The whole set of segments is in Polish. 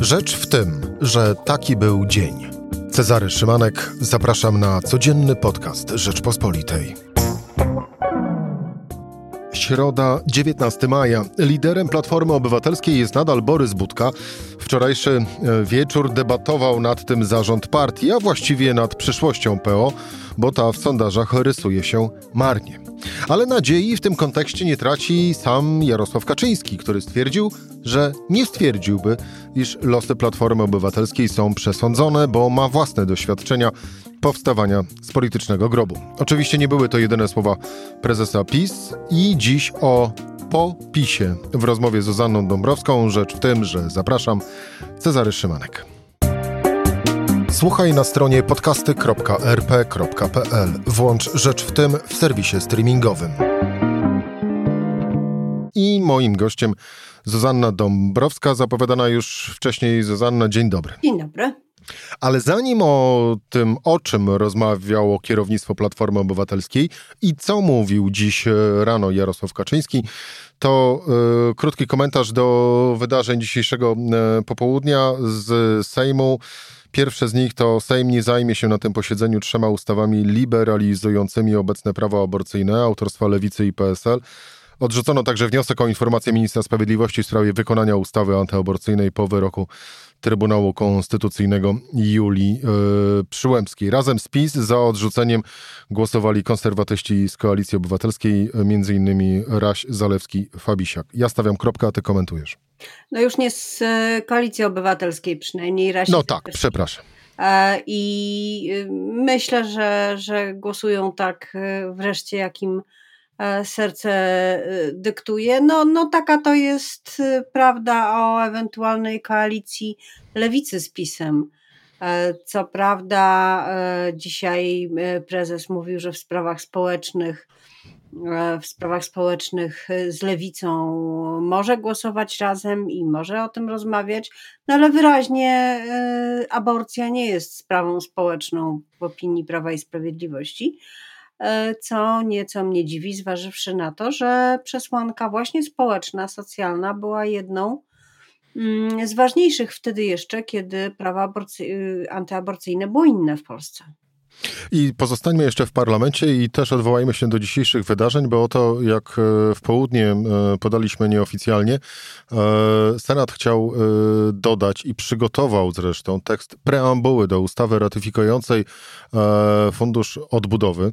Rzecz w tym, że taki był dzień. Cezary Szymanek, zapraszam na codzienny podcast Rzeczpospolitej. Środa, 19 maja. Liderem Platformy Obywatelskiej jest nadal Borys Budka. Wczorajszy e, wieczór debatował nad tym zarząd partii, a właściwie nad przyszłością PO, bo ta w sondażach rysuje się marnie. Ale nadziei w tym kontekście nie traci sam Jarosław Kaczyński, który stwierdził, że nie stwierdziłby, iż losy Platformy Obywatelskiej są przesądzone, bo ma własne doświadczenia powstawania z politycznego grobu. Oczywiście nie były to jedyne słowa prezesa PiS i dziś o po PiSie w rozmowie z Zuzanną Dąbrowską. Rzecz w tym, że zapraszam Cezary Szymanek. Słuchaj na stronie podcasty.rp.pl. Włącz Rzecz w tym w serwisie streamingowym. I moim gościem Zuzanna Dąbrowska, zapowiadana już wcześniej. Zuzanna, dzień dobry. Dzień dobry. Ale zanim o tym, o czym rozmawiało kierownictwo Platformy Obywatelskiej i co mówił dziś rano Jarosław Kaczyński, to y, krótki komentarz do wydarzeń dzisiejszego y, popołudnia z Sejmu. Pierwsze z nich to Sejm nie zajmie się na tym posiedzeniu trzema ustawami liberalizującymi obecne prawo aborcyjne autorstwa Lewicy i PSL. Odrzucono także wniosek o informację ministra sprawiedliwości w sprawie wykonania ustawy antyaborcyjnej po wyroku Trybunału Konstytucyjnego Julii yy, Przyłębskiej. Razem z PiS za odrzuceniem głosowali konserwatyści z Koalicji Obywatelskiej, między innymi Raś, Zalewski, Fabisiak. Ja stawiam kropkę, a ty komentujesz. No już nie z e, Koalicji Obywatelskiej przynajmniej. Raś no tak, przepraszam. E, I myślę, że, że głosują tak e, wreszcie, jakim E, serce e, dyktuje. No, no taka to jest e, prawda o ewentualnej koalicji lewicy z PiSem. Co prawda, dzisiaj prezes mówił, że w sprawach społecznych, w sprawach społecznych z lewicą może głosować razem i może o tym rozmawiać, no ale wyraźnie aborcja nie jest sprawą społeczną w opinii Prawa i Sprawiedliwości. E, co nieco mnie dziwi, zważywszy na to, że przesłanka właśnie społeczna, socjalna była jedną mm, z ważniejszych wtedy jeszcze, kiedy prawa y, antyaborcyjne były inne w Polsce. I pozostańmy jeszcze w parlamencie i też odwołajmy się do dzisiejszych wydarzeń, bo oto jak e, w południe e, podaliśmy nieoficjalnie, Senat chciał dodać i przygotował zresztą tekst preambuły do ustawy ratyfikującej Fundusz Odbudowy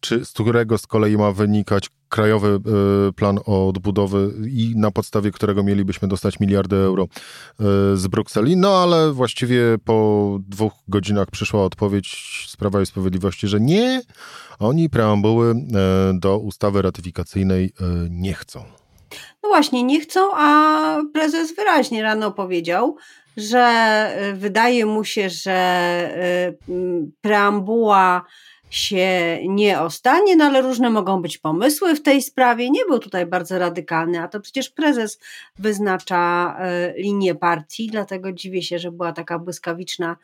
czy z którego z kolei ma wynikać krajowy e, plan odbudowy i na podstawie którego mielibyśmy dostać miliardy euro e, z Brukseli. No ale właściwie po dwóch godzinach przyszła odpowiedź z Prawa i Sprawiedliwości, że nie, oni preambuły e, do ustawy ratyfikacyjnej nie chcą. No właśnie, nie chcą, a prezes wyraźnie rano powiedział, że wydaje mu się, że preambuła się nie ostanie, no ale różne mogą być pomysły w tej sprawie. Nie był tutaj bardzo radykalny, a to przecież prezes wyznacza e, linię partii, dlatego dziwię się, że była taka błyskawiczna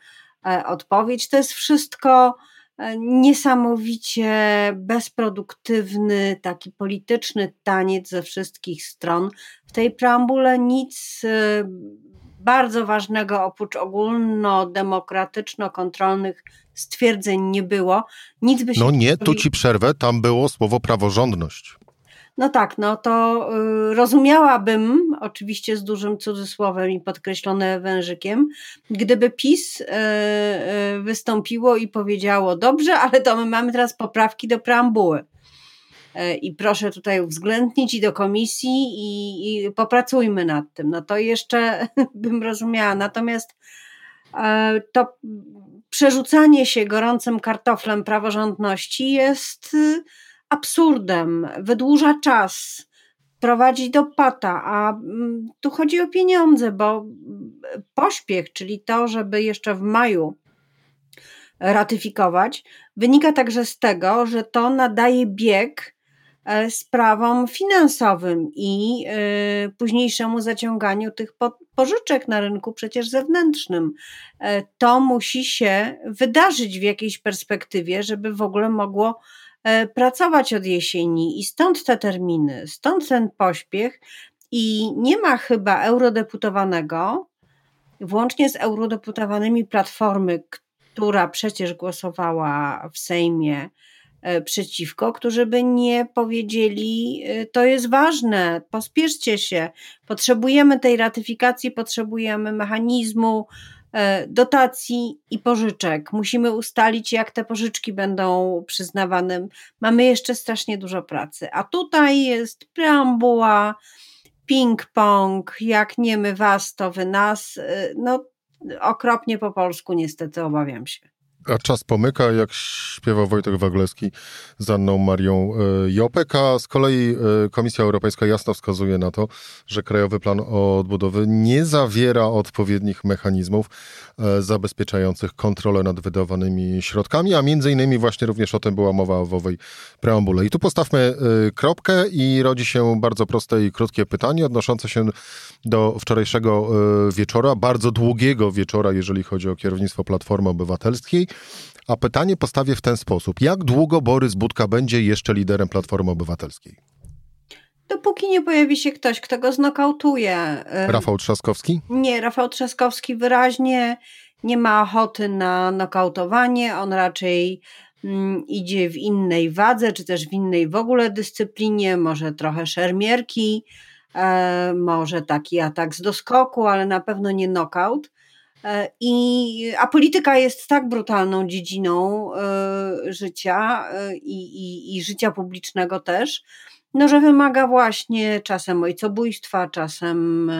e, odpowiedź. To jest wszystko e, niesamowicie bezproduktywny, taki polityczny taniec ze wszystkich stron. W tej preambule nic bardzo ważnego oprócz ogólnodemokratyczno-kontrolnych stwierdzeń nie było. Nic by się no nie, tu ci przerwę, tam było słowo praworządność. No tak, no to y, rozumiałabym, oczywiście z dużym cudzysłowem i podkreślone wężykiem, gdyby PiS y, y, wystąpiło i powiedziało: Dobrze, ale to my mamy teraz poprawki do preambuły. Y, I proszę tutaj uwzględnić i do komisji i, i popracujmy nad tym. No to jeszcze bym rozumiała. Natomiast y, to przerzucanie się gorącym kartoflem praworządności jest y, absurdem, wydłuża czas, prowadzi do pata, a mm, tu chodzi o pieniądze, bo pośpiech, czyli to, żeby jeszcze w maju ratyfikować, wynika także z tego, że to nadaje bieg E, sprawom finansowym i e, późniejszemu zaciąganiu tych pożyczek na rynku przecież zewnętrznym. E, to musi się wydarzyć w jakiejś perspektywie, żeby w ogóle mogło pracować od jesieni i stąd te terminy, stąd ten pośpiech i nie ma chyba eurodeputowanego, włącznie z eurodeputowanymi Platformy, która przecież głosowała w Sejmie e, przeciwko, którzy by nie powiedzieli, e, to jest ważne, pospieszcie się, potrzebujemy tej ratyfikacji, potrzebujemy mechanizmu e, dotacji i pożyczek. Musimy ustalić, jak te pożyczki będą przyznawane. Mamy jeszcze strasznie dużo pracy. A tutaj jest preambuła, ping-pong, jak nie my was, to wy nas. No okropnie po polsku, niestety, obawiam się. A czas pomyka, jak śpiewa Wojtek Wagleski z Anną Marią e, Jopek, a z kolei e, Komisja Europejska jasno wskazuje na to, że Krajowy Plan Odbudowy nie zawiera odpowiednich mechanizmów e, zabezpieczających kontrolę nad wydawanymi środkami, a między innymi właśnie również o tym była mowa w owej preambule. I tu postawmy kropkę i rodzi się bardzo proste i krótkie pytanie odnoszące się do wczorajszego wieczora, bardzo długiego wieczora, jeżeli chodzi o kierownictwo Platformy Obywatelskiej. A pytanie postawię w ten sposób. Jak długo Borys Budka będzie jeszcze liderem Platformy Obywatelskiej? Dopóki nie pojawi się ktoś, kto go znokautuje. Rafał Trzaskowski? Nie, Rafał Trzaskowski wyraźnie nie ma ochoty na nokautowanie. On raczej mm, idzie w innej wadze, czy też w innej w ogóle dyscyplinie, może trochę szermierki, e, może taki atak z doskoku, ale na pewno nie knockout. E, I, a polityka jest tak brutalną dziedziną y, życia y, i, i, życia publicznego też, no, że wymaga właśnie czasem ojcobójstwa, czasem,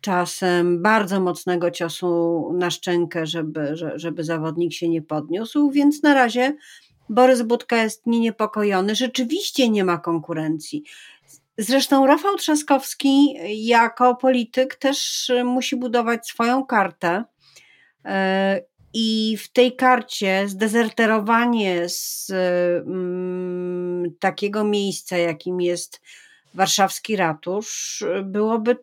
czasem bardzo mocnego ciosu na szczękę, żeby, żeby zawodnik się nie podniósł, więc na razie Borys Budka jest nieniepokojony. Rzeczywiście nie ma konkurencji. Zresztą Rafał Trzaskowski jako polityk też musi budować swoją kartę. E, I w tej karcie zdezerterowanie z mm, takiego miejsca, jakim jest warszawski ratusz, byłoby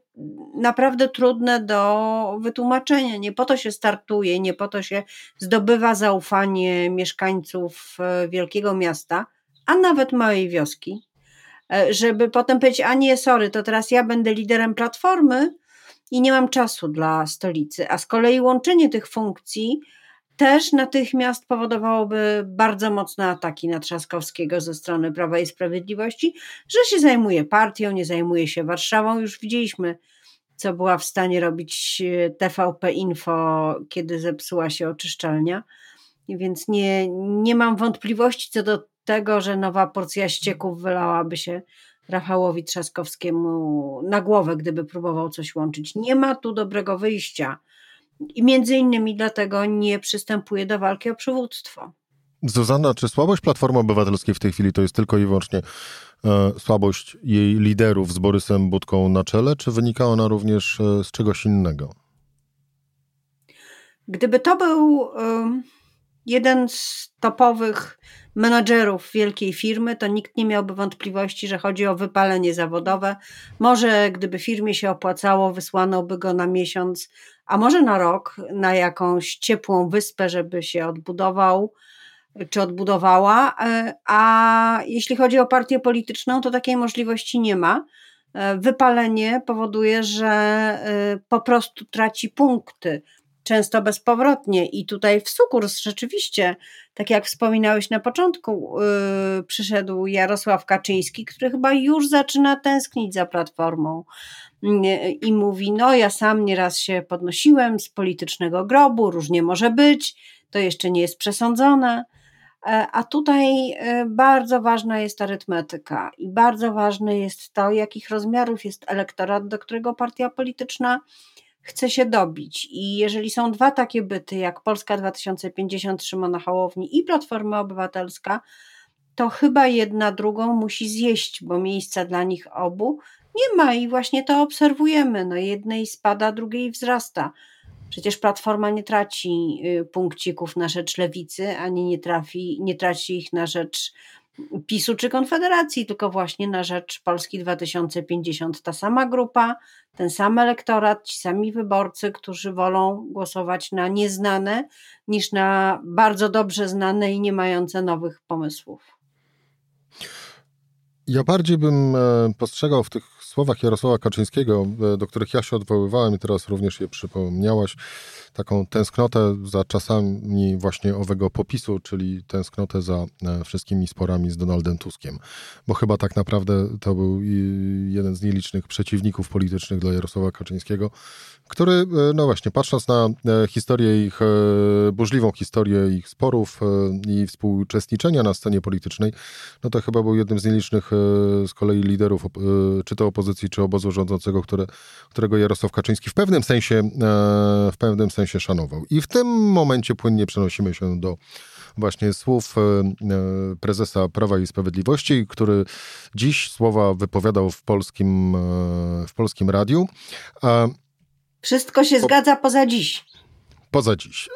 naprawdę trudne do wytłumaczenia. Nie po to się startuje, nie po to się zdobywa zaufanie mieszkańców e, wielkiego miasta, a nawet małej wioski, żeby potem powiedzieć, a nie, sorry, to teraz ja będę liderem platformy i nie mam czasu dla stolicy. A z kolei łączenie tych funkcji też natychmiast powodowałoby bardzo mocne ataki na Trzaskowskiego ze strony Prawa i Sprawiedliwości, że się zajmuje partią, nie zajmuje się Warszawą. Już widzieliśmy, co była w stanie robić e, TVP Info, kiedy zepsuła się oczyszczalnia. Więc nie, nie mam wątpliwości co do tego, że nowa porcja ścieków wylałaby się Rafałowi Trzaskowskiemu na głowę, gdyby próbował coś łączyć. Nie ma tu dobrego wyjścia. I między innymi dlatego nie przystępuje do walki o przywództwo. Zuzanna, czy słabość Platformy Obywatelskiej w tej chwili to jest tylko i wyłącznie e, słabość jej liderów z Borysem Budką na czele, czy wynika ona również e, z czegoś innego? Gdyby to był e, jeden z topowych menadżerów wielkiej firmy, to nikt nie miałby wątpliwości, że chodzi o wypalenie zawodowe. Może gdyby firmie się opłacało, wysłano by go na miesiąc, a może na rok na jakąś ciepłą wyspę, żeby się odbudował czy odbudowała. E, a jeśli chodzi o partię polityczną, to takiej możliwości nie ma. E, wypalenie powoduje, że e, po prostu traci punkty często bezpowrotnie. I tutaj w sukurs rzeczywiście, tak jak wspominałeś na początku, yy, przyszedł Jarosław Kaczyński, który chyba już zaczyna tęsknić za platformą. Yy, I mówi: No, ja sam nieraz się podnosiłem z politycznego grobu, różnie może być, to jeszcze nie jest przesądzone. E, a tutaj e, bardzo ważna jest arytmetyka i bardzo ważne jest to, jakich rozmiarów jest elektorat, do którego partia polityczna chce się dobić. I jeżeli są dwa takie byty, jak Polska 2050 Szymona Hołowni i Platforma Obywatelska, to chyba jedna drugą musi zjeść, bo miejsca dla nich obu nie ma i właśnie to obserwujemy. No jednej spada, drugiej wzrasta. Przecież Platforma nie traci y, punkcików na rzecz lewicy, ani nie, trafi, nie traci ich na rzecz PiSu czy Konfederacji, tylko właśnie na rzecz Polski 2050. Ta sama grupa, ten sam elektorat, ci sami wyborcy, którzy wolą głosować na nieznane niż na bardzo dobrze znane i nie mające nowych pomysłów. Ja bardziej bym e, postrzegał w tych słowach Jarosława Kaczyńskiego, do których ja się odwoływałem i teraz również je przypomniałaś, taką tęsknotę za czasami właśnie owego popisu, czyli tęsknotę za e, wszystkimi sporami z Donaldem Tuskiem. Bo chyba tak naprawdę to był jeden z nielicznych przeciwników politycznych dla Jarosława Kaczyńskiego, który, e, no właśnie, patrząc na e, historię ich, burzliwą historię ich sporów i współuczestniczenia na scenie politycznej, no to chyba był jednym z nielicznych z kolei liderów, czy to opozycji, czy obozu rządzącego, które, którego Jarosław Kaczyński w pewnym sensie, w pewnym sensie szanował. I w tym momencie płynnie przenosimy się do właśnie słów e, e, prezesa Prawa i Sprawiedliwości, który dziś słowa wypowiadał w polskim, e, w polskim radiu. Wszystko się po... zgadza poza dziś. Poza dziś.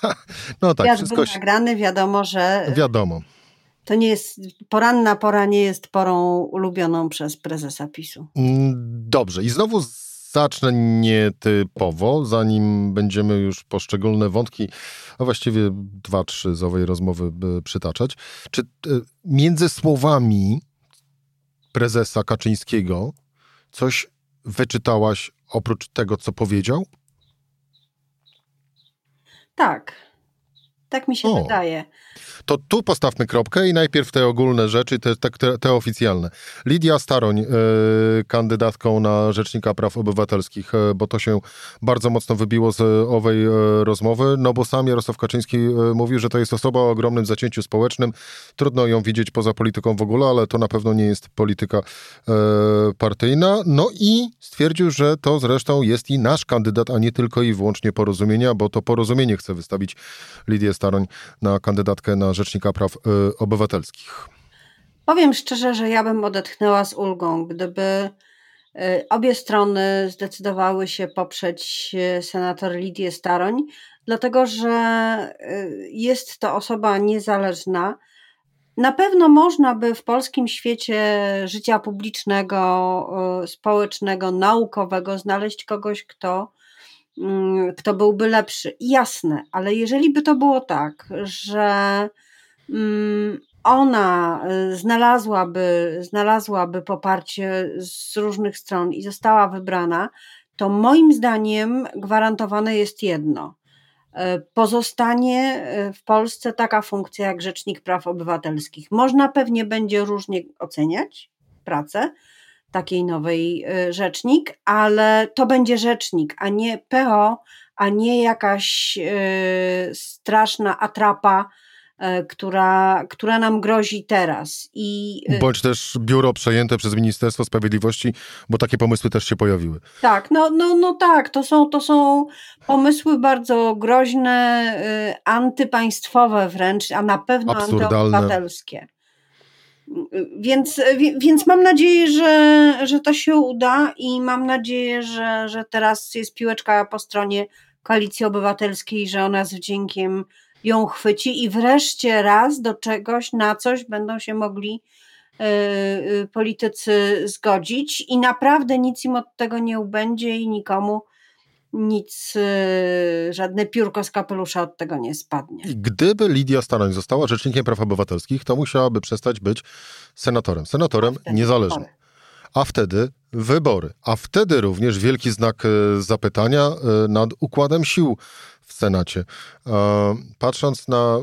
no tak, Wiatr wszystko się... nagrany, wiadomo, że... Wiadomo. To nie jest, poranna pora nie jest porą ulubioną przez prezesa PiSu. Mm, dobrze i znowu zacznę nietypowo, zanim będziemy już poszczególne wątki, a właściwie dwa, trzy z owej rozmowy przytaczać. Czy e, między słowami prezesa Kaczyńskiego coś wyczytałaś oprócz tego, co powiedział? Tak. Tak mi się o. wydaje to tu postawmy kropkę i najpierw te ogólne rzeczy, te, te, te oficjalne. Lidia Staroń, y, kandydatką na Rzecznika Praw Obywatelskich, y, bo to się bardzo mocno wybiło z owej y, rozmowy, no bo sam Jarosław Kaczyński mówił, że to jest osoba o ogromnym zacięciu społecznym. Trudno ją widzieć poza polityką w ogóle, ale to na pewno nie jest polityka partyjna. No i stwierdził, że to zresztą jest i nasz kandydat, a nie tylko i wyłącznie porozumienia, bo to porozumienie chce wystawić Lidię Staroń na kandydatkę na Rzecznika Praw y, Obywatelskich? Powiem szczerze, że ja bym odetchnęła z ulgą, gdyby y, obie strony zdecydowały się poprzeć y, senator Lidię Staroń, dlatego że jest to osoba niezależna. Na pewno można by w polskim świecie życia publicznego, społecznego, naukowego znaleźć kogoś, kto kto byłby lepszy. Jasne, ale jeżeli by to było tak, że mm, ona y, znalazłaby, znalazłaby poparcie z różnych stron i została wybrana, to moim zdaniem gwarantowane jest jedno. Y, pozostanie y, w Polsce taka funkcja jak Rzecznik Praw Obywatelskich. Można pewnie będzie różnie oceniać pracę, takiej nowej y, rzecznik, ale to będzie rzecznik, a nie PO, a nie jakaś y, straszna atrapa, y, która, która nam grozi teraz. I, Bądź też biuro przejęte przez Ministerstwo Sprawiedliwości, bo takie pomysły też się pojawiły. Tak, no, no, no tak, to są, to są pomysły bardzo groźne, antypaństwowe wręcz, a na pewno antyobywatelskie. Więc, więc mam nadzieję, że, że to się uda i mam nadzieję, że, że teraz jest piłeczka po stronie Koalicji Obywatelskiej, że ona z wdziękiem ją chwyci i wreszcie raz do czegoś, na coś będą się mogli yy, politycy zgodzić i naprawdę nic im od tego nie ubędzie i nikomu nic, y, żadne piórko z kapelusza od tego nie spadnie. Gdyby Lidia Staroń została Rzecznikiem Praw Obywatelskich, to musiałaby przestać być senatorem. Senatorem niezależnym. Wybory. A wtedy wybory. A wtedy również wielki znak y, zapytania y, nad układem sił w Senacie. Patrząc na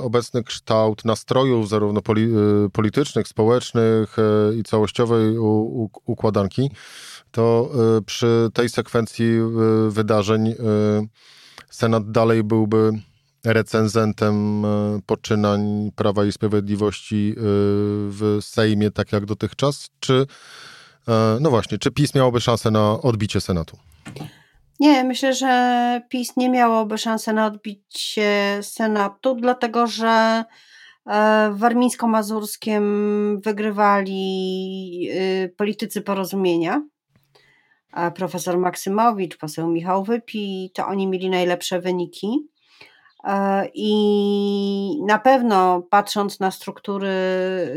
obecny kształt nastrojów zarówno politycznych, społecznych i całościowej układanki, to y, przy tej sekwencji y, wydarzeń y, Senat dalej byłby recenzentem poczynań Prawa i Sprawiedliwości w Sejmie, tak jak dotychczas, czy no właśnie, czy PiS miałoby szansę na odbicie Senatu? Nie, myślę, że PiS nie miałoby szansy na odbicie Senatu, dlatego że w Warmińsko-Mazurskiem wygrywali politycy porozumienia profesor Maksymowicz, poseł Michał Wypi, to oni mieli najlepsze wyniki. E, I na pewno patrząc na struktury,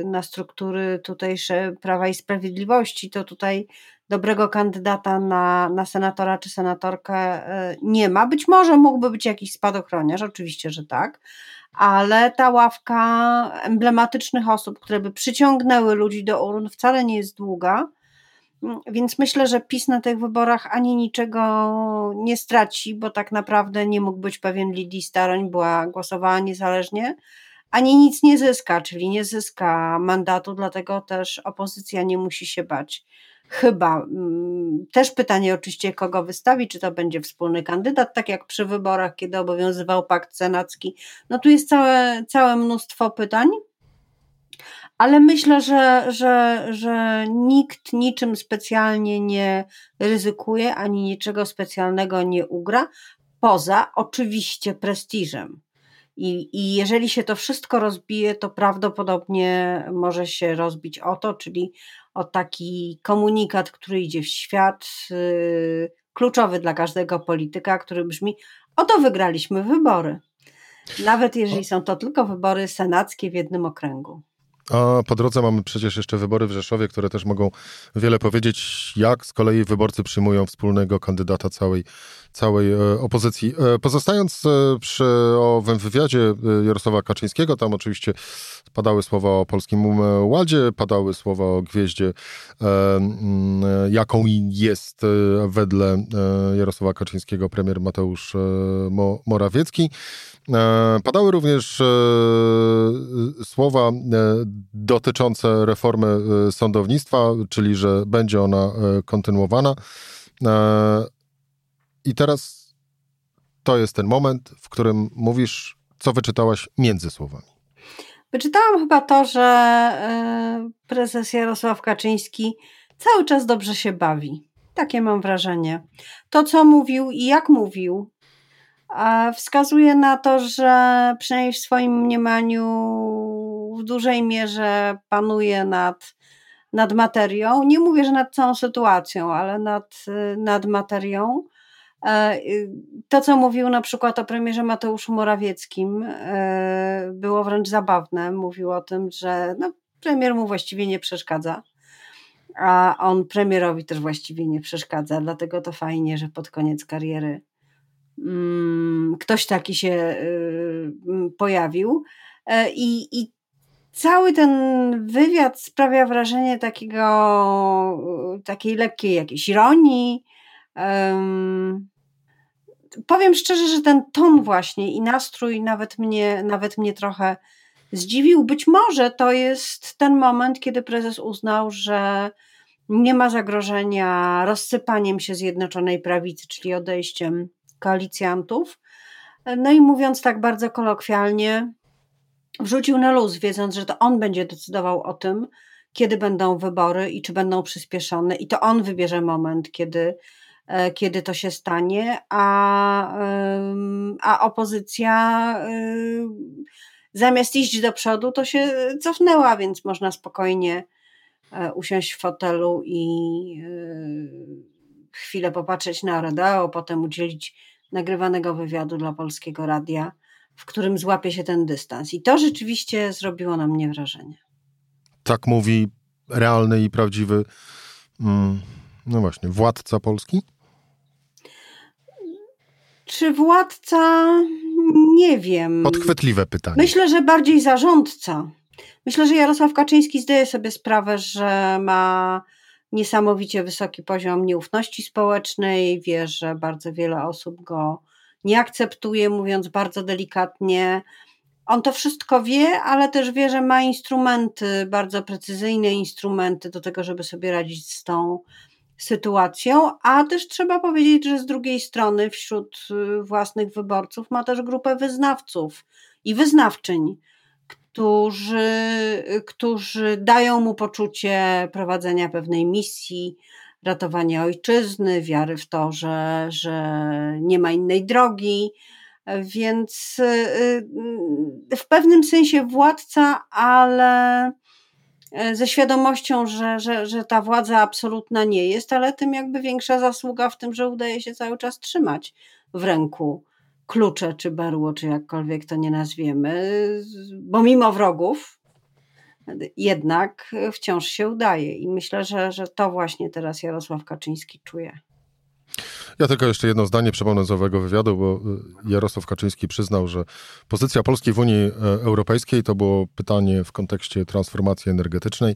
na struktury tutejsze Prawa i Sprawiedliwości, to tutaj dobrego kandydata na, na senatora czy senatorkę e, nie ma. Być może mógłby być jakiś spadochroniarz, oczywiście, że tak, ale ta ławka emblematycznych osób, które by przyciągnęły ludzi do urn, wcale nie jest długa. Więc myślę, że PiS na tych wyborach ani niczego nie straci, bo tak naprawdę nie mógł być pewien Lidii Staroń, była głosowała niezależnie, ani nic nie zyska, czyli nie zyska mandatu, dlatego też opozycja nie musi się bać. Chyba. Mm, też pytanie oczywiście, kogo wystawi, czy to będzie wspólny kandydat, tak jak przy wyborach, kiedy obowiązywał pakt senacki. No tu jest całe, całe mnóstwo pytań ale myślę, że, że, że nikt niczym specjalnie nie ryzykuje ani niczego specjalnego nie ugra, poza oczywiście prestiżem. I, I jeżeli się to wszystko rozbije, to prawdopodobnie może się rozbić o to, czyli o taki komunikat, który idzie w świat, yy, kluczowy dla każdego polityka, który brzmi: Oto wygraliśmy wybory. Nawet jeżeli są to tylko wybory senackie w jednym okręgu. A po drodze mamy przecież jeszcze wybory w Rzeszowie, które też mogą wiele powiedzieć, jak z kolei wyborcy przyjmują wspólnego kandydata całej, całej e, opozycji. E, pozostając e, przy owym wywiadzie Jarosława Kaczyńskiego, tam oczywiście padały słowa o Polskim Ładzie, padały słowa o gwieździe, jaką jest wedle Jarosława Kaczyńskiego premier Mateusz Morawiecki. Padały również słowa dotyczące reformy sądownictwa, czyli że będzie ona kontynuowana. I teraz to jest ten moment, w którym mówisz, co wyczytałaś między słowami. Wyczytałam chyba to, że prezes Jarosław Kaczyński cały czas dobrze się bawi. Takie mam wrażenie. To, co mówił i jak mówił, wskazuje na to, że przynajmniej w swoim mniemaniu w dużej mierze panuje nad, nad materią. Nie mówię, że nad całą sytuacją, ale nad, nad materią. E, to, co mówił na przykład o premierze Mateuszu Morawieckim, e, było wręcz zabawne. Mówił o tym, że no, premier mu właściwie nie przeszkadza, a on premierowi też właściwie nie przeszkadza. Dlatego to fajnie, że pod koniec kariery Mm, ktoś taki się y, pojawił. E, I, I cały ten wywiad sprawia wrażenie takiego, takiej lekkiej jakiejś ironii. powiem szczerze, że ten ton właśnie i nastrój nawet mnie, nawet mnie trochę zdziwił. Być może to jest ten moment, kiedy prezes uznał, że nie ma zagrożenia rozsypaniem się Zjednoczonej Prawicy, czyli odejściem koalicjantów. No i mówiąc tak bardzo kolokwialnie, wrzucił na luz, wiedząc, że to on będzie decydował o tym, kiedy będą wybory i czy będą przyspieszone, i to on wybierze moment, kiedy, e, kiedy to się stanie, a, a opozycja zamiast iść do przodu, to się cofnęła, więc można spokojnie e, usiąść w fotelu i e, chwilę popatrzeć na rodeo, potem udzielić nagrywanego wywiadu dla polskiego radia, w którym złapie się ten dystans. I to rzeczywiście zrobiło na mnie wrażenie. Tak mówi realny i prawdziwy, mm, no właśnie, władca Polski? Czy władca? Nie wiem. Podchwytliwe pytanie. Myślę, że bardziej zarządca. Myślę, że Jarosław Kaczyński zdaje sobie sprawę, że ma niesamowicie wysoki poziom nieufności społecznej, wie, że bardzo wiele osób go nie akceptuje, mówiąc bardzo delikatnie. On to wszystko wie, ale też wie, że ma instrumenty, bardzo precyzyjne instrumenty do tego, żeby sobie radzić z tą sytuacją, a też trzeba powiedzieć, że z drugiej strony wśród y, własnych wyborców ma też grupę wyznawców i wyznawczyń którzy, którzy dają mu poczucie prowadzenia pewnej misji, ratowania ojczyzny, wiary w to, że, że nie ma innej drogi. Więc y, w pewnym sensie władca, ale ze świadomością, że, że, że ta władza absolutna nie jest, ale tym jakby większa zasługa w tym, że udaje się cały czas trzymać w ręku klucze, czy berło, czy jakkolwiek to nie nazwiemy, bo mimo wrogów jednak wciąż się udaje i myślę, że, że to właśnie teraz Jarosław Kaczyński czuje. Ja tylko jeszcze jedno zdanie przypomnę z owego wywiadu, bo y, Jarosław Kaczyński przyznał, że pozycja Polski w Unii e, Europejskiej to było pytanie w kontekście transformacji energetycznej,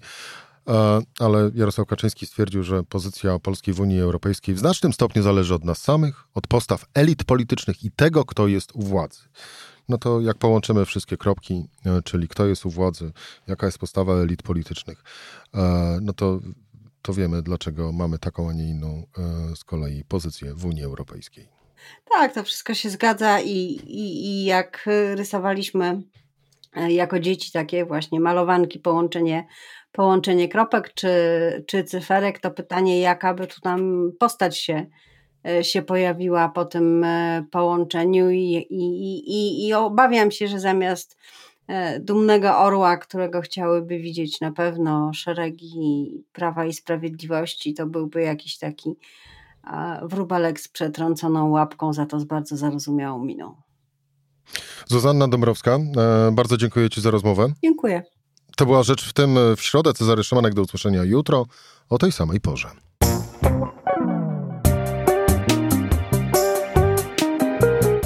E, ale Jarosław Kaczyński stwierdził, że pozycja Polski w Unii Europejskiej w znacznym stopniu zależy od nas samych, od postaw elit politycznych i tego, kto jest u władzy. No to jak połączymy wszystkie kropki, e, czyli kto jest u władzy, jaka jest postawa elit politycznych, e, no to, to wiemy, dlaczego mamy taką, a nie inną z kolei pozycję w Unii Europejskiej. Tak, to wszystko się zgadza i, i, i jak rysowaliśmy jako dzieci takie właśnie malowanki, połączenie połączenie kropek czy, czy cyferek, to pytanie, jaka by tu tam postać się, e, się pojawiła po tym e, połączeniu i, i, i, i obawiam się, że zamiast e, dumnego orła, którego chciałyby widzieć na pewno szeregi Prawa i Sprawiedliwości, to byłby jakiś taki wróbelek z przetrąconą łapką, za to z bardzo zarozumiałą miną. Zuzanna Dąbrowska, bardzo dziękuję Ci za rozmowę. Dziękuję. To była rzecz w tym w środę. Cezary Szymanek do usłyszenia jutro o tej samej porze.